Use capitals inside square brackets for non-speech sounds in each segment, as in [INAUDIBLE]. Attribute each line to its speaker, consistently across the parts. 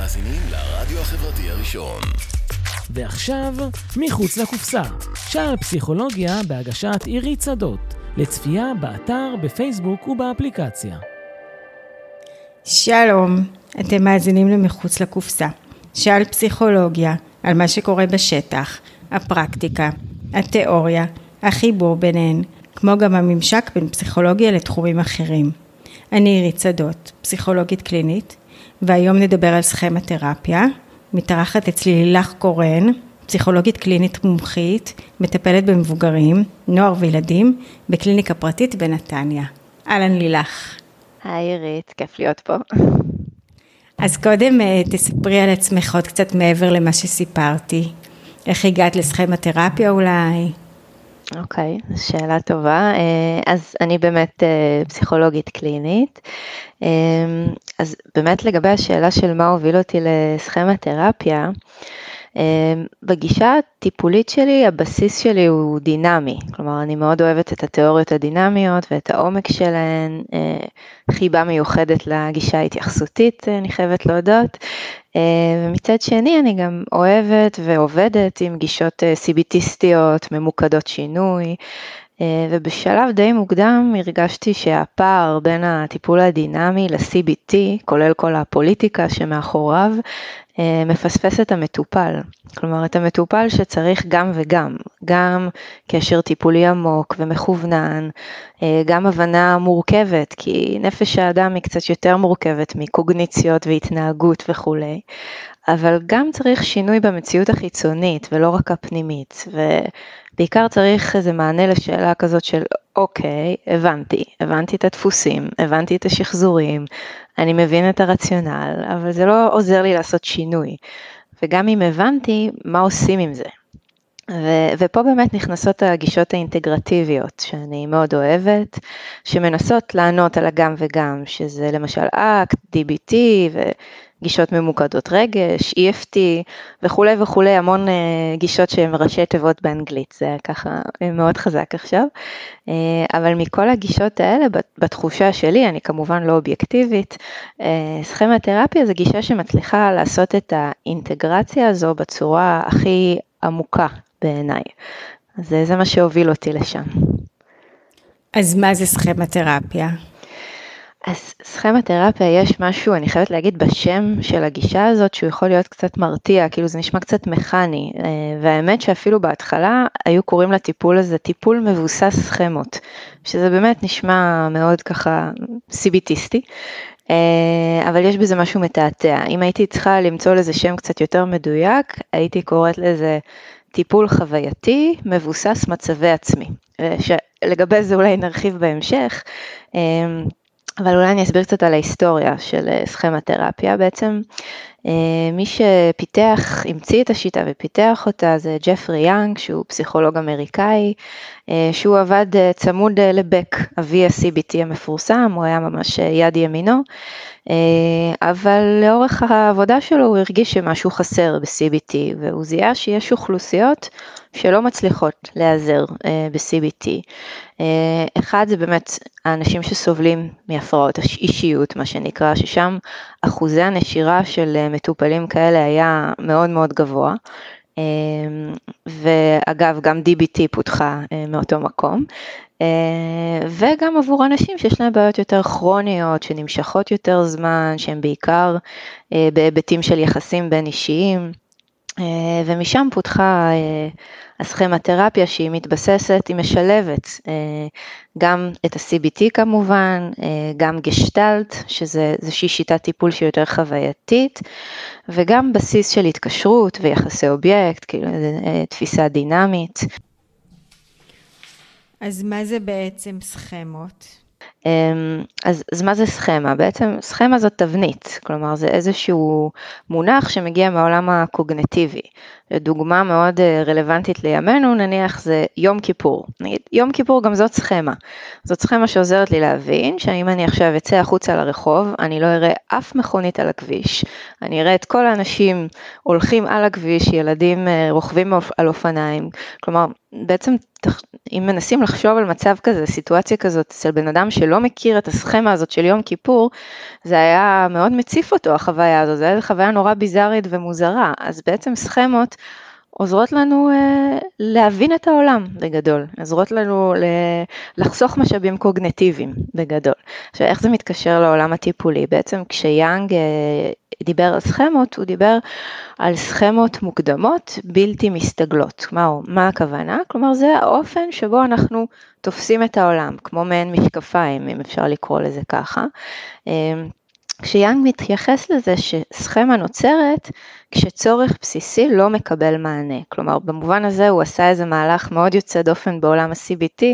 Speaker 1: מאזינים לרדיו החברתי הראשון.
Speaker 2: ועכשיו, מחוץ לקופסה. שער פסיכולוגיה בהגשת עירי צדות. לצפייה באתר, בפייסבוק ובאפליקציה.
Speaker 3: שלום, אתם מאזינים למחוץ לקופסה. שעל פסיכולוגיה, על מה שקורה בשטח, הפרקטיקה, התיאוריה, החיבור ביניהן, כמו גם הממשק בין פסיכולוגיה לתחומים אחרים. אני עירית שדות, פסיכולוגית קלינית, והיום נדבר על סכמתרפיה. מתארחת אצלי לילך קורן, פסיכולוגית קלינית מומחית, מטפלת במבוגרים, נוער וילדים, בקליניקה פרטית בנתניה. אהלן לילך.
Speaker 4: היי עירית, כיף להיות פה.
Speaker 3: אז קודם אה, תספרי על עצמך עוד קצת מעבר למה שסיפרתי. איך הגעת לסכמתרפיה אולי?
Speaker 4: אוקיי, okay, שאלה טובה. אה, אז אני באמת אה, פסיכולוגית קלינית. אז באמת לגבי השאלה של מה הוביל אותי לסכמתרפיה, אמ, בגישה הטיפולית שלי, הבסיס שלי הוא דינמי, כלומר אני מאוד אוהבת את התיאוריות הדינמיות ואת העומק שלהן, אה, חיבה מיוחדת לגישה ההתייחסותית, אני חייבת להודות, אה, ומצד שני אני גם אוהבת ועובדת עם גישות אה, סיביטיסטיות, ממוקדות שינוי, ובשלב די מוקדם הרגשתי שהפער בין הטיפול הדינמי ל-CBT, כולל כל הפוליטיקה שמאחוריו, אה, מפספס את המטופל. כלומר, את המטופל שצריך גם וגם, גם קשר טיפולי עמוק ומכוונן, אה, גם הבנה מורכבת, כי נפש האדם היא קצת יותר מורכבת מקוגניציות והתנהגות וכולי, אבל גם צריך שינוי במציאות החיצונית ולא רק הפנימית, ובעיקר צריך איזה מענה לשאלה כזאת של אוקיי, הבנתי, הבנתי את הדפוסים, הבנתי את השחזורים, אני מבין את הרציונל, אבל זה לא עוזר לי לעשות שינוי. וגם אם הבנתי, מה עושים עם זה? ו- ופה באמת נכנסות הגישות האינטגרטיביות שאני מאוד אוהבת, שמנסות לענות על הגם וגם, שזה למשל אקט, DBT גישות ממוקדות רגש, EFT וכולי וכולי, המון uh, גישות שהן ראשי תיבות באנגלית, זה ככה מאוד חזק עכשיו. Uh, אבל מכל הגישות האלה, בתחושה שלי, אני כמובן לא אובייקטיבית, סכמתרפיה זה גישה שמצליחה לעשות את האינטגרציה הזו בצורה הכי עמוקה בעיניי. אז זה מה שהוביל אותי לשם.
Speaker 3: אז מה זה סכמתרפיה?
Speaker 4: אז סכמתרפיה יש משהו, אני חייבת להגיד, בשם של הגישה הזאת שהוא יכול להיות קצת מרתיע, כאילו זה נשמע קצת מכני, אה, והאמת שאפילו בהתחלה היו קוראים לטיפול הזה טיפול מבוסס סכמות, שזה באמת נשמע מאוד ככה סיביטיסטי, אה, אבל יש בזה משהו מתעתע. אם הייתי צריכה למצוא לזה שם קצת יותר מדויק, הייתי קוראת לזה טיפול חווייתי מבוסס מצבי עצמי, אה, שלגבי זה אולי נרחיב בהמשך. אבל אולי אני אסביר קצת על ההיסטוריה של אה, סכמתרפיה. בעצם אה, מי שפיתח, המציא את השיטה ופיתח אותה זה ג'פרי יאנג, שהוא פסיכולוג אמריקאי, אה, שהוא עבד צמוד לבק, אבי ה-CBT המפורסם, הוא היה ממש יד ימינו, אבל לאורך העבודה שלו הוא הרגיש שמשהו חסר ב-CBT, והוא זיהה שיש אוכלוסיות שלא מצליחות להיעזר ב-CBT. אה, אחד זה באמת האנשים שסובלים מהפרעות אישיות, מה שנקרא, ששם אחוזי הנשירה של אה, מטופלים כאלה היה מאוד מאוד גבוה. אה, ואגב, גם DBT פותחה מאותו מקום. וגם עבור אנשים שיש להם בעיות יותר כרוניות, שנמשכות יותר זמן, שהם בעיקר בהיבטים של יחסים בין אישיים. ומשם פותחה הסכמתרפיה שהיא מתבססת, היא משלבת אה, גם את ה-CBT כמובן, אה, גם גשטלט, שזה איזושהי שיטת טיפול שהיא יותר חווייתית, וגם בסיס של התקשרות ויחסי אובייקט, כאילו אה, תפיסה דינמית.
Speaker 3: אז מה זה בעצם סכמות?
Speaker 4: אמ, אז, אז מה זה סכמה? בעצם סכמה זאת תבנית, כלומר זה איזשהו מונח שמגיע מהעולם הקוגנטיבי. דוגמה מאוד אה, רלוונטית לימינו נניח זה יום כיפור. נגיד יום כיפור גם זאת סכמה. זאת סכמה שעוזרת לי להבין שאם אני עכשיו אצא החוצה לרחוב, אני לא אראה אף מכונית על הכביש. אני אראה את כל האנשים הולכים על הכביש, ילדים אה, רוכבים על אופניים. כלומר, בעצם אם מנסים לחשוב על מצב כזה, סיטואציה כזאת, אצל בן אדם שלא מכיר את הסכמה הזאת של יום כיפור, זה היה מאוד מציף אותו החוויה הזאת, זו הייתה חוויה נורא ביזארית ומוזרה, אז בעצם סכמות עוזרות לנו אה, להבין את העולם בגדול, עוזרות לנו לחסוך משאבים קוגנטיביים בגדול. עכשיו איך זה מתקשר לעולם הטיפולי? בעצם כשיאנג אה, דיבר על סכמות, הוא דיבר על סכמות מוקדמות בלתי מסתגלות. מה, מה הכוונה? כלומר זה האופן שבו אנחנו תופסים את העולם, כמו מעין משקפיים, אם אפשר לקרוא לזה ככה. אה, כשיאנג מתייחס לזה שסכמה נוצרת כשצורך בסיסי לא מקבל מענה. כלומר, במובן הזה הוא עשה איזה מהלך מאוד יוצא דופן בעולם ה-CBT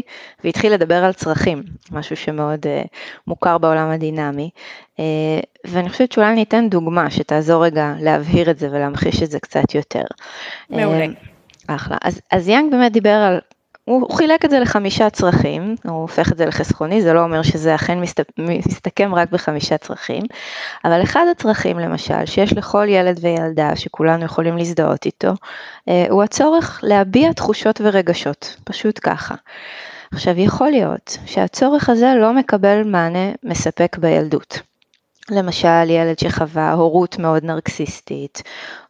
Speaker 4: והתחיל לדבר על צרכים, משהו שמאוד uh, מוכר בעולם הדינמי. Uh, ואני חושבת שאולי ניתן דוגמה שתעזור רגע להבהיר את זה ולהמחיש את זה קצת יותר.
Speaker 3: מעולה.
Speaker 4: Uh, אחלה. אז, אז יאנג באמת דיבר על הוא חילק את זה לחמישה צרכים, הוא הופך את זה לחסכוני, זה לא אומר שזה אכן מסתכם רק בחמישה צרכים, אבל אחד הצרכים למשל, שיש לכל ילד וילדה שכולנו יכולים להזדהות איתו, אה, הוא הצורך להביע תחושות ורגשות, פשוט ככה. עכשיו יכול להיות שהצורך הזה לא מקבל מענה מספק בילדות. למשל ילד שחווה הורות מאוד נרקסיסטית,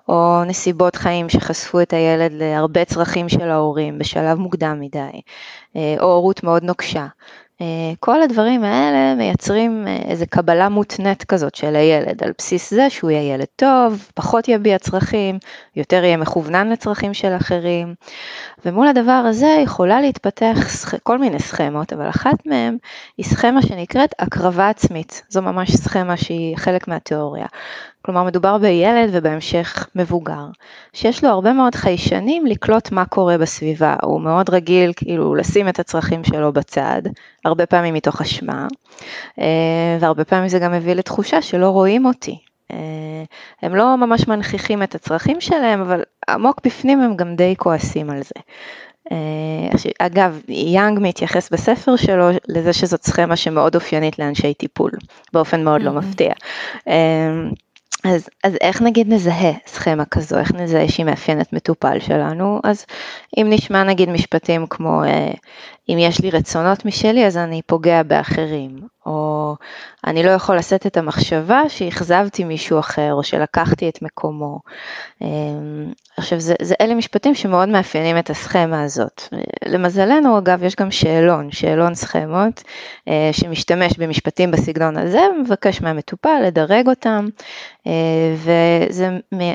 Speaker 4: או נסיבות חיים שחשפו את הילד להרבה צרכים של ההורים בשלב מוקדם מדי, אה, או הורות מאוד נוקשה. אה, כל הדברים האלה מייצרים אה, איזו קבלה מותנית כזאת של הילד, על בסיס זה שהוא יהיה ילד טוב, פחות יביע צרכים, יותר יהיה מכוונן לצרכים של אחרים, ומול הדבר הזה יכולה להתפתח כל מיני סכמות, אבל אחת מהן היא סכמה שנקראת הקרבה עצמית, זו ממש סכמה שהיא חלק מהתיאוריה. כלומר מדובר בילד ובהמשך מבוגר, שיש לו הרבה מאוד חיישנים לקלוט מה קורה בסביבה, הוא מאוד רגיל כאילו לשים את הצרכים שלו בצד, הרבה פעמים מתוך אשמה, אה, והרבה פעמים זה גם מביא לתחושה שלא רואים אותי. אה, הם לא ממש מנכיחים את הצרכים שלהם, אבל עמוק בפנים הם גם די כועסים על זה. אה, אגב, יאנג מתייחס בספר שלו לזה שזאת סכמה שמאוד אופיינית לאנשי טיפול, באופן מאוד לא מפתיע. אז, אז איך נגיד נזהה סכמה כזו, איך נזהה שהיא מאפיינת מטופל שלנו, אז אם נשמע נגיד משפטים כמו אה, אם יש לי רצונות משלי אז אני פוגע באחרים, או אני לא יכול לשאת את המחשבה שאכזבתי מישהו אחר או שלקחתי את מקומו. אמ, עכשיו זה, זה אלה משפטים שמאוד מאפיינים את הסכמה הזאת. למזלנו אגב יש גם שאלון, שאלון סכמות אה, שמשתמש במשפטים בסגנון הזה ומבקש מהמטופל לדרג אותם אה, וזה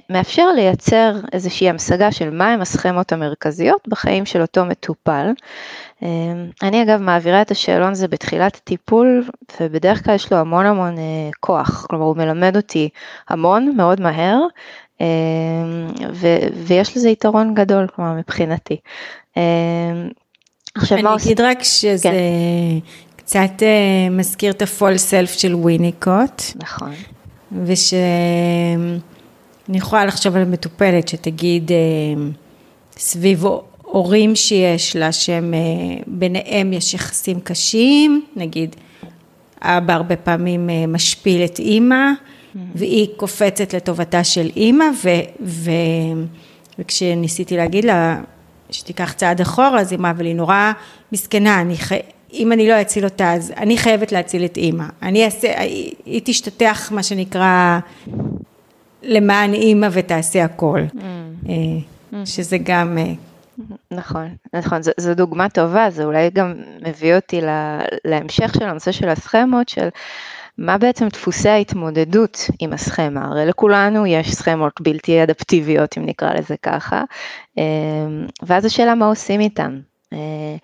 Speaker 4: מאפשר לייצר איזושהי המשגה של מהם הסכמות המרכזיות בחיים של אותו מטופל. אמ, אני אגב מעבירה את השאלון הזה בתחילת הטיפול ובדרך כלל יש לו המון המון אה, כוח, כלומר הוא מלמד אותי המון מאוד מהר אמ, ו- ויש לזה יתרון גדול כלומר מבחינתי. אמ,
Speaker 3: עכשיו אני אגיד רק שזה כן. קצת uh, מזכיר את ה-fall self של וויניקוט.
Speaker 4: נכון.
Speaker 3: ושאני יכולה לחשוב על מטופלת שתגיד uh, סביב הורים שיש לה, שהם אה, ביניהם יש יחסים קשים, נגיד אבא הרבה פעמים אה, משפיל את אימא, והיא קופצת לטובתה של אימא, ו, ו, וכשניסיתי להגיד לה שתיקח צעד אחורה, אז אימא, אבל היא נורא מסכנה, אני חי... אם אני לא אציל אותה, אז אני חייבת להציל את אימא. אני אעשה, היא, היא תשתתח, מה שנקרא, למען אימא ותעשה הכל. Mm. אה, שזה גם
Speaker 4: נכון, נכון, זו, זו דוגמה טובה, זה אולי גם מביא אותי לה, להמשך של הנושא של הסכמות, של מה בעצם דפוסי ההתמודדות עם הסכמה, הרי לכולנו יש סכמות בלתי אדפטיביות, אם נקרא לזה ככה, אמ, ואז השאלה מה עושים איתן, אה,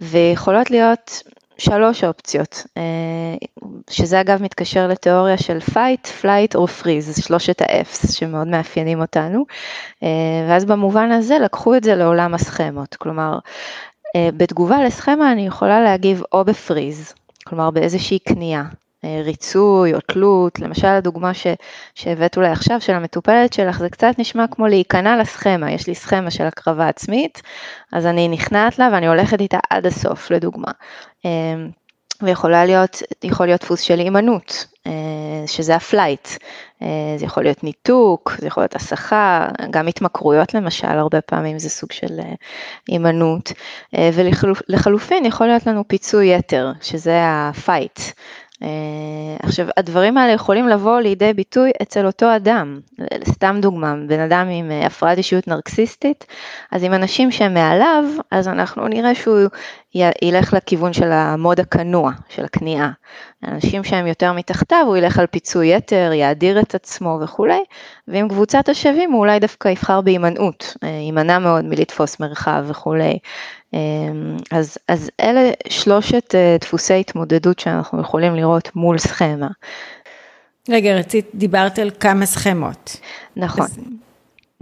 Speaker 4: ויכולות להיות שלוש אופציות, אה, שזה אגב מתקשר לתיאוריה של fight, flight או freeze, שלושת ה-F's שמאוד מאפיינים אותנו, אה, ואז במובן הזה לקחו את זה לעולם הסכמות, כלומר אה, בתגובה לסכמה אני יכולה להגיב או בפריז, כלומר באיזושהי כניעה, ריצוי או תלות, למשל הדוגמה ש, שהבאת אולי עכשיו של המטופלת שלך, זה קצת נשמע כמו להיכנע לסכמה, יש לי סכמה של הקרבה עצמית, אז אני נכנעת לה ואני הולכת איתה עד הסוף לדוגמה. אמ, ויכול להיות, להיות דפוס של הימנעות, שזה ה flight, זה יכול להיות ניתוק, זה יכול להיות הסחה, גם התמכרויות למשל, הרבה פעמים זה סוג של הימנעות, ולחלופין יכול להיות לנו פיצוי יתר, שזה ה fight, אה, עכשיו, הדברים האלה יכולים לבוא לידי ביטוי אצל אותו אדם. סתם דוגמה, בן אדם עם אה, הפרעת אישיות נרקסיסטית, אז עם אנשים שהם מעליו, אז אנחנו נראה שהוא ילך לכיוון של המוד הכנוע, של הכניעה. אנשים שהם יותר מתחתיו, הוא ילך על פיצוי יתר, יאדיר את עצמו וכולי, ועם קבוצת השווים הוא אולי דווקא יבחר בהימנעות, אה, יימנע מאוד מלתפוס מרחב וכולי. אמ, אז, אז אלה שלושת אה, דפוסי התמודדות שאנחנו יכולים לראות מול סכמה.
Speaker 3: רגע, רצית, דיברת על כמה סכמות.
Speaker 4: נכון. אז...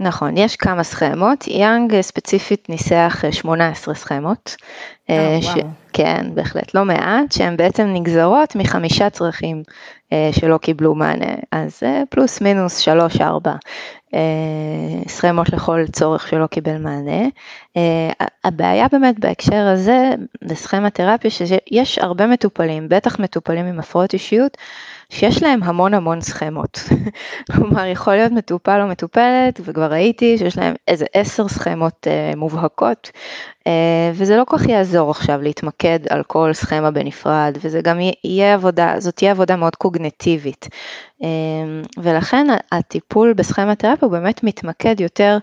Speaker 4: נכון, יש כמה סכמות, יאנג אה, ספציפית ניסח 18 אה, סכמות.
Speaker 3: Oh, ש... וואו.
Speaker 4: כן, בהחלט לא מעט, שהן בעצם נגזרות מחמישה צרכים שלא קיבלו מענה, אז פלוס מינוס 3-4 סכמות לכל צורך שלא קיבל מענה. הבעיה באמת בהקשר הזה, לסכמה תרפיה, שיש הרבה מטופלים, בטח מטופלים עם הפרעות אישיות, שיש להם המון המון סכמות. [LAUGHS] כלומר, יכול להיות מטופל או מטופלת, וכבר ראיתי שיש להם איזה עשר סכמות uh, מובהקות, uh, וזה לא כל כך יעזור עכשיו להתמקד על כל סכמה בנפרד, וזה גם יהיה עבודה, זאת תהיה עבודה מאוד קוגנטיבית. Uh, ולכן הטיפול בסכמה תרפיה הוא באמת מתמקד יותר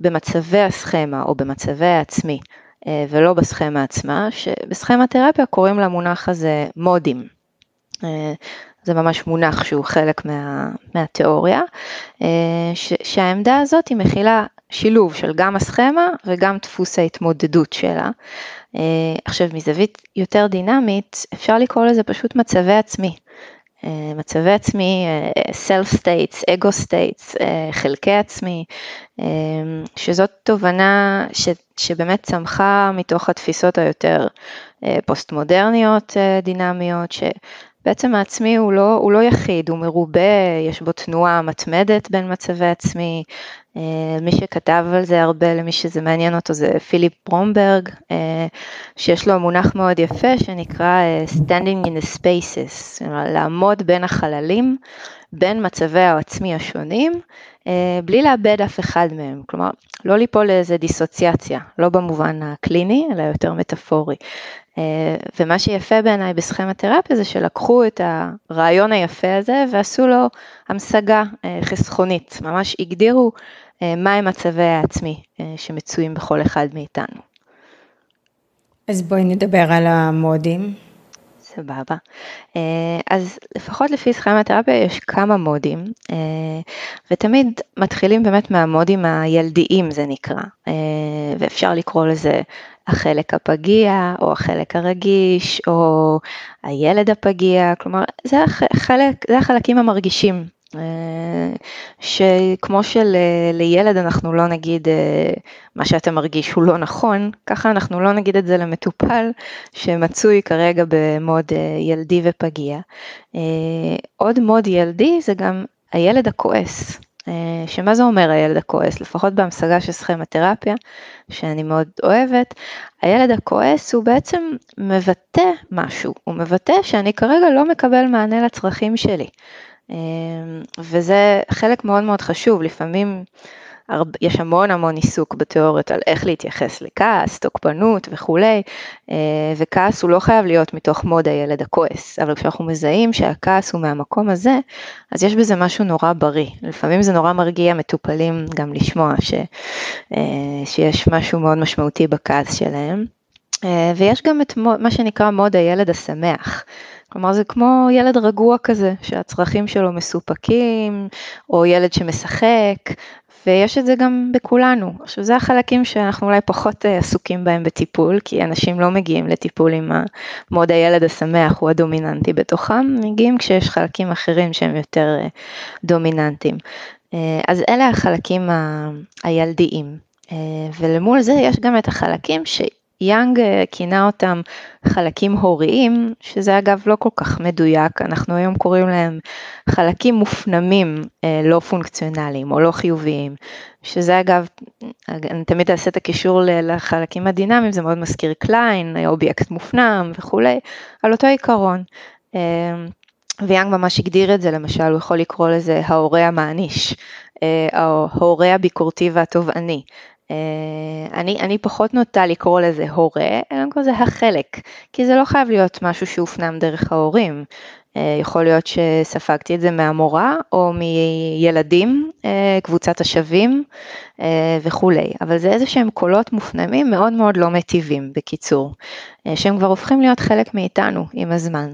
Speaker 4: במצבי הסכמה או במצבי העצמי. ולא בסכמה עצמה, שבסכמה תרפיה קוראים למונח הזה מודים. זה ממש מונח שהוא חלק מה, מהתיאוריה, אה, ש, שהעמדה הזאת היא מכילה שילוב של גם הסכמה וגם דפוס ההתמודדות שלה. אה, עכשיו מזווית יותר דינמית אפשר לקרוא לזה פשוט מצבי עצמי. אה, מצבי עצמי, self states, ego states, חלקי עצמי, שזאת תובנה ש, שבאמת צמחה מתוך התפיסות היותר פוסט מודרניות דינמיות, בעצם העצמי הוא לא, הוא לא יחיד, הוא מרובה, יש בו תנועה מתמדת בין מצבי עצמי. אה, מי שכתב על זה הרבה, למי שזה מעניין אותו, זה פיליפ ברומברג, אה, שיש לו מונח מאוד יפה שנקרא אה, Standing in the Spaces, לעמוד בין החללים, בין מצבי העצמי השונים, בלי לאבד אף אחד מהם. כלומר, לא ליפול לאיזה דיסוציאציה, לא במובן הקליני, אלא יותר מטאפורי. אה, ומה שיפה בעיניי בסכמתרפיה זה שלקחו את הרעיון היפה הזה ועשו לו המשגה אה, חסכונית, ממש הגדירו אה, מהם מצבי העצמי שמצויים בכל אחד מאיתנו.
Speaker 3: אז בואי נדבר על המודים.
Speaker 4: סבבה. אז לפחות לפי סכמתרפיה יש כמה מודים, ותמיד מתחילים באמת מהמודים הילדיים זה נקרא, ואפשר לקרוא לזה החלק הפגיע או החלק הרגיש או הילד הפגיע, כלומר זה, החלק, זה החלקים המרגישים. אה, שכמו שלילד אנחנו לא נגיד אה, מה שאתה מרגיש הוא לא נכון, ככה אנחנו לא נגיד את זה למטופל שמצוי כרגע במוד אה, ילדי ופגיע. עוד מוד ילדי זה גם הילד הכועס. אה, שמה זה אומר הילד הכועס, לפחות בהמשגה של סכמתרפיה, שאני מאוד אוהבת, הילד הכועס הוא בעצם מבטא משהו, הוא מבטא שאני כרגע לא מקבל מענה לצרכים שלי. אה, וזה חלק מאוד מאוד חשוב, לפעמים יש המון המון עיסוק בתיאוריות על איך להתייחס לכעס, תוקפנות וכולי, אה, וכעס הוא לא חייב להיות מתוך מוד הילד הכועס, אבל כשאנחנו מזהים שהכעס הוא מהמקום הזה, אז יש בזה משהו נורא בריא. לפעמים זה נורא מרגיע מטופלים גם לשמוע ש, אה, שיש משהו מאוד משמעותי בכעס שלהם. אה, ויש גם את מה שנקרא מוד הילד השמח. כלומר זה כמו ילד רגוע כזה, שהצרכים שלו מסופקים, או ילד שמשחק, ויש את זה גם בכולנו. עכשיו זה החלקים שאנחנו אולי פחות אה, עסוקים בהם בטיפול, כי אנשים לא מגיעים לטיפול עם mode הילד השמח הוא הדומיננטי בתוכם, מגיעים כשיש חלקים אחרים שהם יותר אה, דומיננטיים. אז אלה החלקים ה- הילדיים. ולמול זה יש גם את החלקים ש... יאנג אה, כינה אותם חלקים הוריים, שזה אגב לא כל כך מדויק, אנחנו היום קוראים להם חלקים מופנמים אה, לא פונקציונליים או לא חיוביים, שזה אגב, אני תמיד אעשה את הקישור לחלקים הדינמיים, זה מאוד מזכיר קליין, אובייקט מופנם וכולי, על אותו עיקרון. ויאנג ממש הגדיר את זה, למשל, הוא יכול לקרוא לזה ההורה המעניש, ההורה הביקורתי והתובעני. אה, אני, אני פחות נוטה לקרוא לזה הורה, אלא לקרוא לזה החלק, כי זה לא חייב להיות משהו שהופנם דרך ההורים. אה, יכול להיות שספגתי את זה מהמורה או מילדים, אה, קבוצת השווים וכולי, אבל זה איזה שהם קולות מופנמים מאוד מאוד לא מטיבים, בקיצור, שהם כבר הופכים להיות חלק מאיתנו עם הזמן.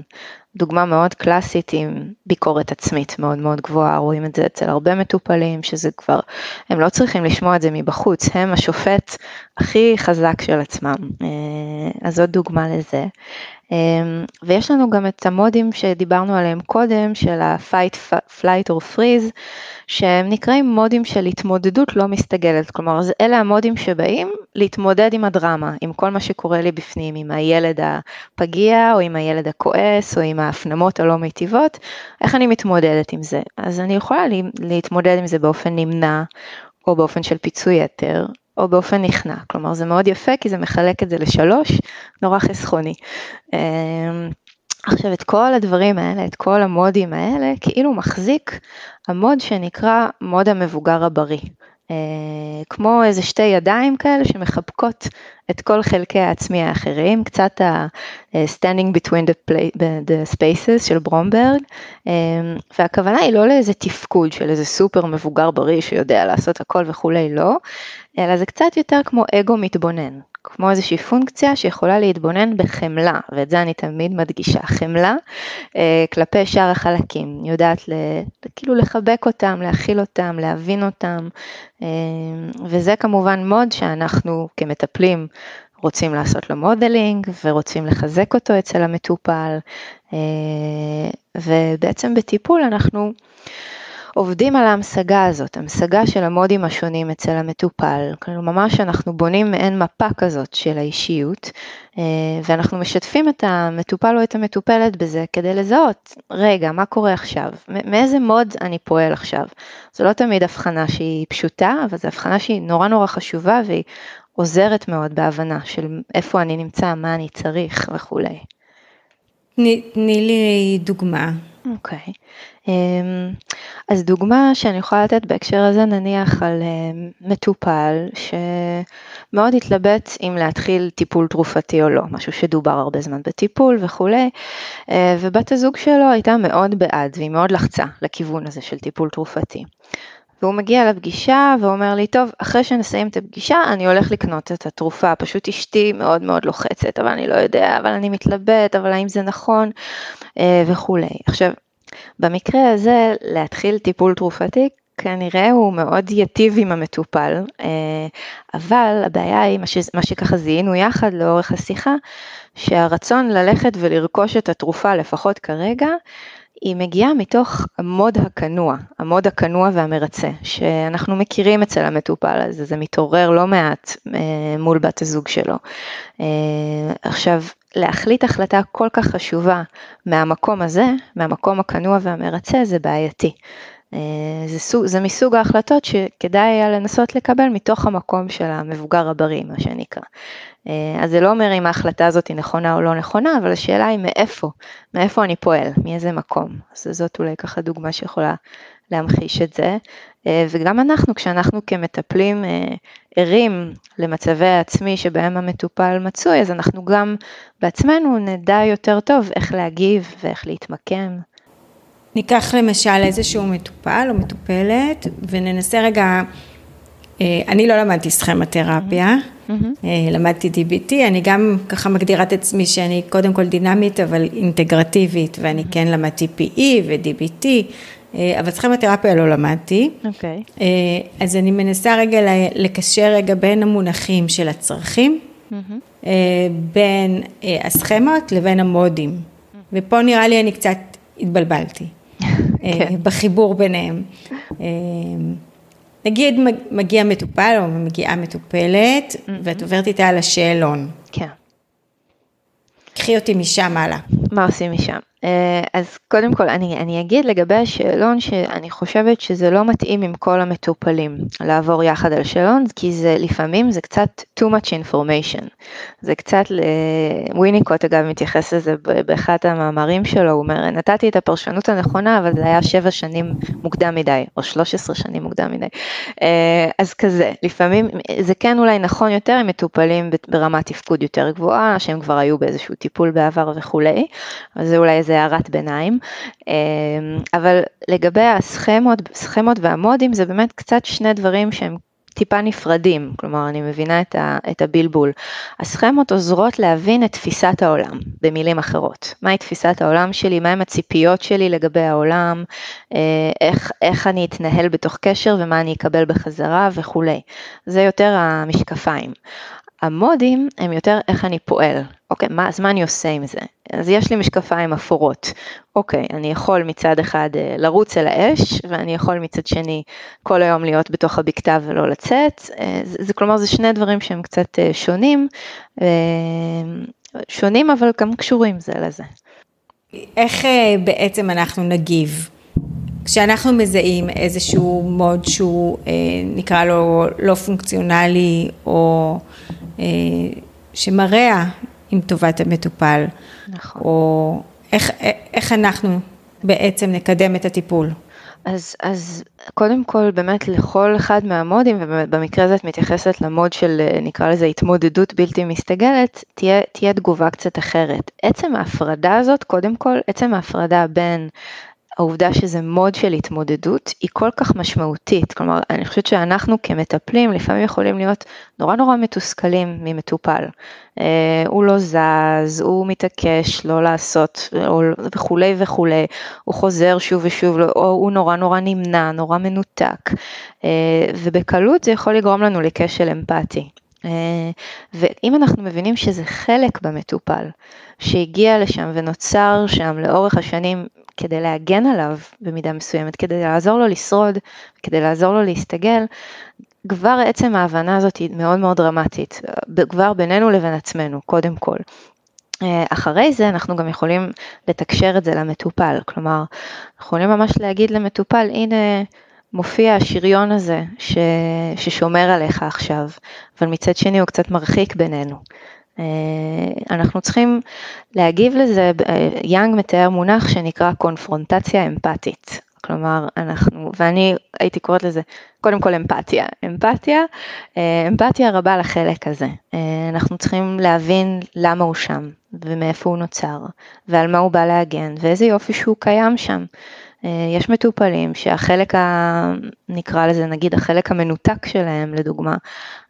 Speaker 4: דוגמה מאוד קלאסית עם ביקורת עצמית מאוד מאוד גבוהה, רואים את זה אצל הרבה מטופלים, שזה כבר, הם לא צריכים לשמוע את זה מבחוץ, הם השופט הכי חזק של עצמם. אה, אז זאת דוגמה לזה. אמ, ויש לנו גם את המודים שדיברנו עליהם קודם, של ה-fight, flight or freeze, שהם נקראים מודים של התמודדות לא מסתגלת, כלומר אלה המודים שבאים להתמודד עם הדרמה, עם כל מה שקורה לי בפנים, עם הילד הפגיע, או עם הילד הכועס, או עם ההפנמות הלא מיטיבות, איך אני מתמודדת עם זה? אז אני יכולה להתמודד עם זה באופן נמנע, או באופן של פיצוי יתר, או באופן נכנע, כלומר זה מאוד יפה כי זה מחלק את זה לשלוש, נורא חסכוני. אמ, עכשיו את כל הדברים האלה, את כל המודים האלה, כאילו מחזיק המוד שנקרא מוד המבוגר הבריא. אה, כמו איזה שתי ידיים כאלה שמחבקות את כל חלקי העצמי האחרים, קצת ה-standing between the, play, the spaces של ברומברג, אה, והכוונה היא לא לאיזה תפקוד של איזה סופר מבוגר בריא שיודע לעשות הכל וכולי, לא, אלא זה קצת יותר כמו אגו מתבונן, כמו איזושהי פונקציה שיכולה להתבונן בחמלה, ואת זה אני תמיד מדגישה, חמלה אה, כלפי שאר החלקים, יודעת ל, כאילו לחבק אותם, להכיל אותם, להבין אותם, אה, וזה כמובן mode שאנחנו כמטפלים רוצים לעשות לו modeling ורוצים לחזק אותו אצל המטופל, אה, ובעצם בטיפול אנחנו עובדים על ההמשגה הזאת, המשגה של המודים השונים אצל המטופל, כלומר ממש אנחנו בונים מעין מפה כזאת של האישיות, אה, ואנחנו משתפים את המטופל או את המטופלת בזה כדי לזהות, רגע, מה קורה עכשיו? מאיזה מוד אני פועל עכשיו? זו לא תמיד הבחנה שהיא פשוטה, אבל זו הבחנה שהיא נורא נורא חשובה והיא עוזרת מאוד בהבנה של איפה אני נמצא, מה אני צריך וכולי.
Speaker 3: תני לי דוגמה.
Speaker 4: אוקיי. Okay. אמ, אז דוגמה שאני יכולה לתת בהקשר הזה נניח על אמ, מטופל שמאוד התלבט אם להתחיל טיפול תרופתי או לא, משהו שדובר הרבה זמן בטיפול וכולי, אה, ובת הזוג שלו הייתה מאוד בעד והיא מאוד לחצה לכיוון הזה של טיפול תרופתי. והוא מגיע לפגישה ואומר לי, טוב, אחרי שנסיים את הפגישה, אני הולך לקנות את התרופה, פשוט אשתי מאוד מאוד לוחצת, אבל אני לא יודע, אבל אני מתלבט, אבל האם זה נכון, אה, וכולי. עכשיו, במקרה הזה, להתחיל טיפול תרופתי, כנראה הוא מאוד ייטיב עם המטופל, אה, אבל הבעיה היא, מה שככה זיהינו יחד לאורך השיחה, שהרצון ללכת ולרכוש את התרופה, לפחות כרגע, היא מגיעה מתוך המוד הכנוע, המוד הכנוע והמרצה, שאנחנו מכירים אצל המטופל הזה, זה מתעורר לא מעט אה, מול בת הזוג שלו. אה, עכשיו, להחליט החלטה כל כך חשובה מהמקום הזה, מהמקום הכנוע והמרצה, זה בעייתי. אה, זה, סוג, זה מסוג ההחלטות שכדאי היה לנסות לקבל מתוך המקום של המבוגר הבריא, מה שנקרא. אה, אז זה לא אומר אם ההחלטה הזאת היא נכונה או לא נכונה, אבל השאלה היא מאיפה, מאיפה אני פועל, מאיזה מקום. אז זאת אולי ככה דוגמה שיכולה להמחיש את זה. אה, וגם אנחנו, כשאנחנו כמטפלים ערים למצבי העצמי שבהם המטופל מצוי, אז אנחנו גם בעצמנו נדע יותר טוב איך להגיב ואיך להתמקם.
Speaker 3: ניקח למשל איזשהו מטופל או מטופלת וננסה רגע, אה, אני לא למדתי סכמתרפיה, mm-hmm. למדתי DBT, אני גם ככה מגדירה את עצמי שאני קודם כל דינמית אבל אינטגרטיבית ואני כן למדתי PE ו-DBT, אה, אבל סכמתרפיה לא למדתי.
Speaker 4: אוקיי. Okay.
Speaker 3: אז אני מנסה רגע לקשר רגע בין המונחים של הצרכים, mm-hmm. בין הסכמות לבין המודים. Mm-hmm. ופה נראה לי אני קצת התבלבלתי. [LAUGHS] כן. בחיבור ביניהם. נגיד מגיע מטופל או מגיעה מטופלת, mm-hmm. ואת עוברת איתה על השאלון.
Speaker 4: כן.
Speaker 3: קחי אותי משם הלאה.
Speaker 4: מה עושים משם? אה, אז קודם כל אני, אני אגיד לגבי השאלון שאני חושבת שזה לא מתאים עם כל המטופלים לעבור יחד על שאלון כי זה לפעמים זה קצת too much information. זה קצת, וויניקוט אגב מתייחס לזה באחד המאמרים שלו, הוא אומר נתתי את הפרשנות הנכונה אבל זה היה שבע שנים מוקדם מדי או 13 שנים מוקדם מדי. אה, אז כזה, לפעמים זה כן אולי נכון יותר עם מטופלים ברמת תפקוד יותר גבוהה שהם כבר היו באיזשהו טיפול בעבר וכולי, אז זה אולי איזה זה הערת ביניים, אמ, אבל לגבי הסכמות, סכמות והמודים זה באמת קצת שני דברים שהם טיפה נפרדים, כלומר אני מבינה את, ה, את הבלבול. הסכמות עוזרות להבין את תפיסת העולם, במילים אחרות. מהי תפיסת העולם שלי, מהם הציפיות שלי לגבי העולם, אה, איך, איך אני אתנהל בתוך קשר ומה אני אקבל בחזרה וכולי. זה יותר המשקפיים. המודים הם יותר איך אני פועל, אוקיי, מה, אז מה אני עושה עם זה? אז יש לי משקפיים אפורות, אוקיי, אני יכול מצד אחד אה, לרוץ אל האש, ואני יכול מצד שני כל היום להיות בתוך הבקתה ולא לצאת, אה, זה, זה כלומר זה שני דברים שהם קצת אה, שונים, שונים אבל גם קשורים זה לזה.
Speaker 3: איך בעצם אנחנו נגיב? כשאנחנו מזהים איזשהו מוד שהוא נקרא לו לא פונקציונלי או שמרע עם טובת המטופל.
Speaker 4: נכון.
Speaker 3: או איך, איך אנחנו בעצם נקדם את הטיפול.
Speaker 4: אז, אז קודם כל באמת לכל אחד מהמודים, ובמקרה הזה את מתייחסת למוד של נקרא לזה התמודדות בלתי מסתגלת, תהיה, תהיה תגובה קצת אחרת. עצם ההפרדה הזאת, קודם כל, עצם ההפרדה בין העובדה שזה מוד של התמודדות היא כל כך משמעותית, כלומר אני חושבת שאנחנו כמטפלים לפעמים יכולים להיות נורא נורא מתוסכלים ממטופל, אה, הוא לא זז, הוא מתעקש לא לעשות וכולי וכולי, הוא חוזר שוב ושוב, לא, או הוא נורא נורא נמנע, נורא מנותק, אה, ובקלות זה יכול לגרום לנו לכשל אמפתי. אה, ואם אנחנו מבינים שזה חלק במטופל שהגיע לשם ונוצר שם לאורך השנים כדי להגן עליו במידה מסוימת, כדי לעזור לו לשרוד, כדי לעזור לו להסתגל, כבר עצם ההבנה הזאת היא מאוד מאוד דרמטית, כבר בינינו לבין עצמנו, קודם כל. אה, אחרי זה אנחנו גם יכולים לתקשר את זה למטופל, כלומר, אנחנו יכולים ממש להגיד למטופל, הנה מופיע השריון הזה ש... ששומר עליך עכשיו, אבל מצד שני הוא קצת מרחיק בינינו. אה, אנחנו צריכים להגיב לזה, אה, יאנג מתאר מונח שנקרא קונפרונטציה אמפתית. כלומר, אנחנו, ואני הייתי קוראת לזה, קודם כל אמפתיה. אמפתיה, אה, אמפתיה רבה לחלק הזה. אנחנו צריכים להבין למה הוא שם, ומאיפה הוא נוצר, ועל מה הוא בא להגן, ואיזה יופי שהוא קיים שם. אה, יש מטופלים שהחלק, ה... נקרא לזה נגיד החלק המנותק שלהם לדוגמה,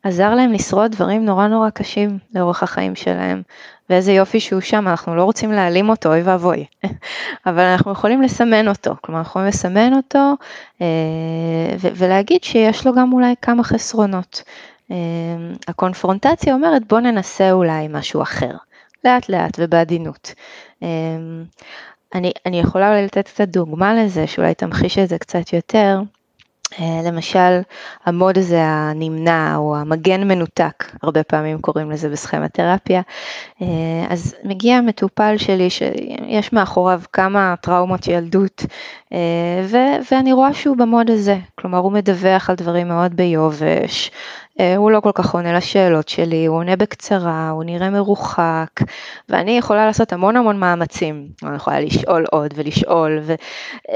Speaker 4: עזר להם לשרוד דברים נורא נורא קשים לאורך החיים שלהם, ואיזה יופי שהוא שם, אנחנו לא רוצים להעלים אותו, אוי ואבוי, [LAUGHS] אבל אנחנו יכולים לסמן אותו, כלומר אנחנו יכולים לסמן אותו אה, ולהגיד שיש לו גם אולי כמה חסרונות. אה, הקונפרונטציה אומרת בוא ננסה אולי משהו אחר, לאט לאט ובעדינות. אני, אני יכולה אולי לתת קצת דוגמה לזה, שאולי תמחיש את זה קצת יותר. אה, למשל, המוד הזה הנמנע או המגן מנותק, הרבה פעמים קוראים לזה בסכמתרפיה, אה, אז מגיע מטופל שלי שיש מאחוריו כמה טראומות ילדות, אה, ו- ואני רואה שהוא במוד הזה, כלומר הוא מדווח על דברים מאוד ביובש, הוא לא כל כך עונה לשאלות שלי, הוא עונה בקצרה, הוא נראה מרוחק, ואני יכולה לעשות המון המון מאמצים. אני יכולה לשאול עוד ולשאול, ו-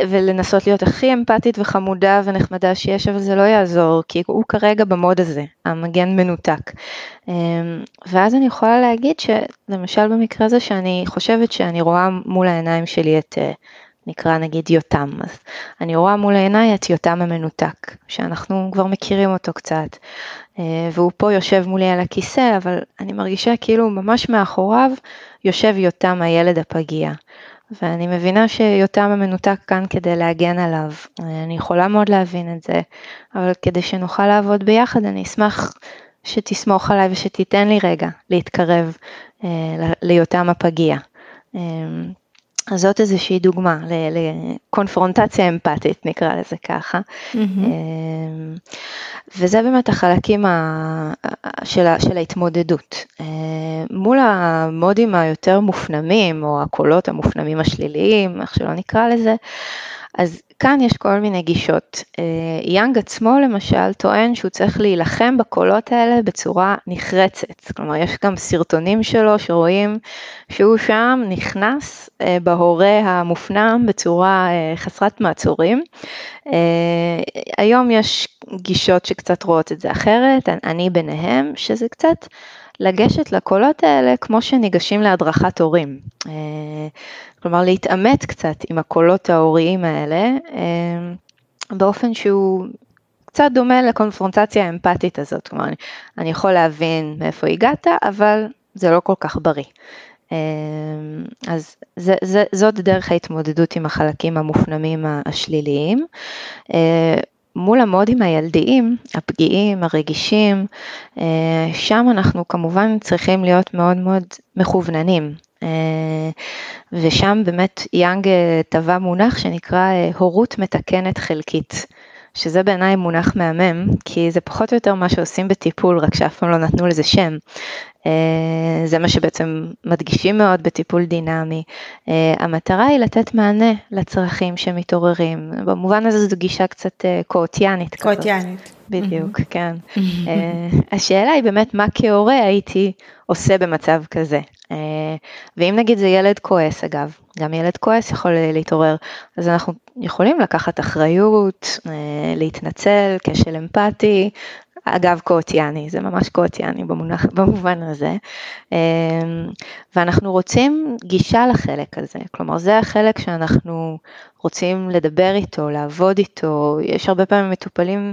Speaker 4: ולנסות להיות הכי אמפתית וחמודה ונחמדה שיש, אבל זה לא יעזור, כי הוא כרגע במוד הזה, המגן מנותק. אמ, ואז אני יכולה להגיד שלמשל במקרה הזה שאני חושבת שאני רואה מול העיניים שלי את אה, נקרא נגיד יותם, אז אני רואה מול עיניי את יותם המנותק, שאנחנו כבר מכירים אותו קצת, אה, והוא פה יושב מולי על הכיסא, אבל אני מרגישה כאילו ממש מאחוריו יושב יותם הילד הפגיע. ואני מבינה שיותם המנותק כאן כדי להגן עליו, אני יכולה מאוד להבין את זה, אבל כדי שנוכל לעבוד ביחד אני אשמח שתסמוך עליי ושתיתן לי רגע להתקרב אה, ליותם הפגיע. אז זאת איזושהי דוגמה לקונפרונטציה אמפתית, נקרא לזה ככה. Mm-hmm. וזה באמת החלקים של, של ההתמודדות. אה, מול המודים היותר מופנמים, או הקולות המופנמים השליליים, איך שלא נקרא לזה, אז כאן יש כל מיני גישות. אה, יאנג עצמו למשל טוען שהוא צריך להילחם בקולות האלה בצורה נחרצת. כלומר, יש גם סרטונים שלו שרואים שהוא שם נכנס אה, בהורה המופנם בצורה אה, חסרת מעצורים. היום יש גישות שקצת רואות את זה אחרת, אני ביניהם, שזה קצת לגשת לקולות האלה כמו שניגשים להדרכת הורים. כלומר להתעמת קצת עם הקולות ההוריים האלה אה, באופן שהוא קצת דומה לקונפרונטציה האמפתית הזאת, כלומר אני, אני יכול להבין מאיפה הגעת, אבל זה לא כל כך בריא. אה, אז זה, זה, זאת דרך ההתמודדות עם החלקים המופנמים השליליים. אה, מול המודים הילדיים, הפגיעים, הרגישים, שם אנחנו כמובן צריכים להיות מאוד מאוד מכווננים. אה, ושם באמת יאנג אה, טבע מונח שנקרא אה, הורות מתקנת חלקית. שזה בעיניי מונח מהמם, כי זה פחות או יותר מה שעושים בטיפול, רק שאף פעם לא נתנו לזה שם. זה מה שבעצם מדגישים מאוד בטיפול דינמי. המטרה היא לתת מענה לצרכים שמתעוררים. במובן הזה זו גישה קצת קואוטיאנית.
Speaker 3: קואוטיאנית.
Speaker 4: בדיוק, כן. השאלה היא באמת מה כהורה הייתי עושה במצב כזה. אה, ואם נגיד זה ילד כועס אגב, גם ילד כועס יכול להתעורר, אז אנחנו יכולים לקחת אחריות, אה, להתנצל, כשל אמפתי, אגב קואוטיאני, זה ממש קואוטיאני במונח, [LAUGHS] במובן הזה, אה, ואנחנו רוצים גישה לחלק הזה, כלומר זה החלק שאנחנו רוצים לדבר איתו, לעבוד איתו, יש הרבה פעמים מטופלים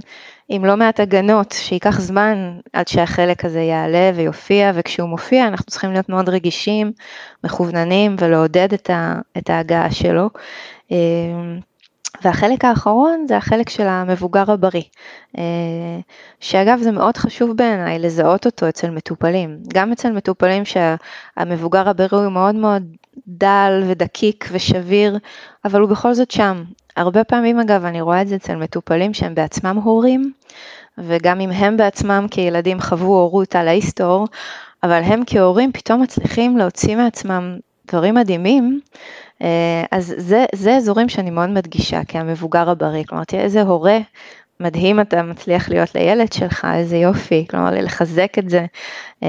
Speaker 4: עם לא מעט הגנות, שייקח זמן עד שהחלק הזה יעלה ויופיע, וכשהוא מופיע אנחנו צריכים להיות מאוד רגישים, מכווננים ולעודד את, ההגעה שלו. והחלק האחרון זה החלק של המבוגר הבריא, אה, שאגב זה מאוד חשוב בעיניי לזהות אותו אצל מטופלים, גם אצל מטופלים שהמבוגר הבריא הוא מאוד מאוד דל ודקיק ושביר, אבל הוא בכל זאת שם. הרבה פעמים אגב אני רואה את זה אצל מטופלים שהם בעצמם הורים, וגם אם הם בעצמם כילדים חוו הורות על ההיסטור, אבל הם כהורים פתאום מצליחים להוציא מעצמם דברים מדהימים, אז זה, זה אזורים שאני מאוד מדגישה כהמבוגר הבריא, כלומר תראה איזה הורה מדהים אתה מצליח להיות לילד שלך, איזה יופי, כלומר לחזק את זה. אה,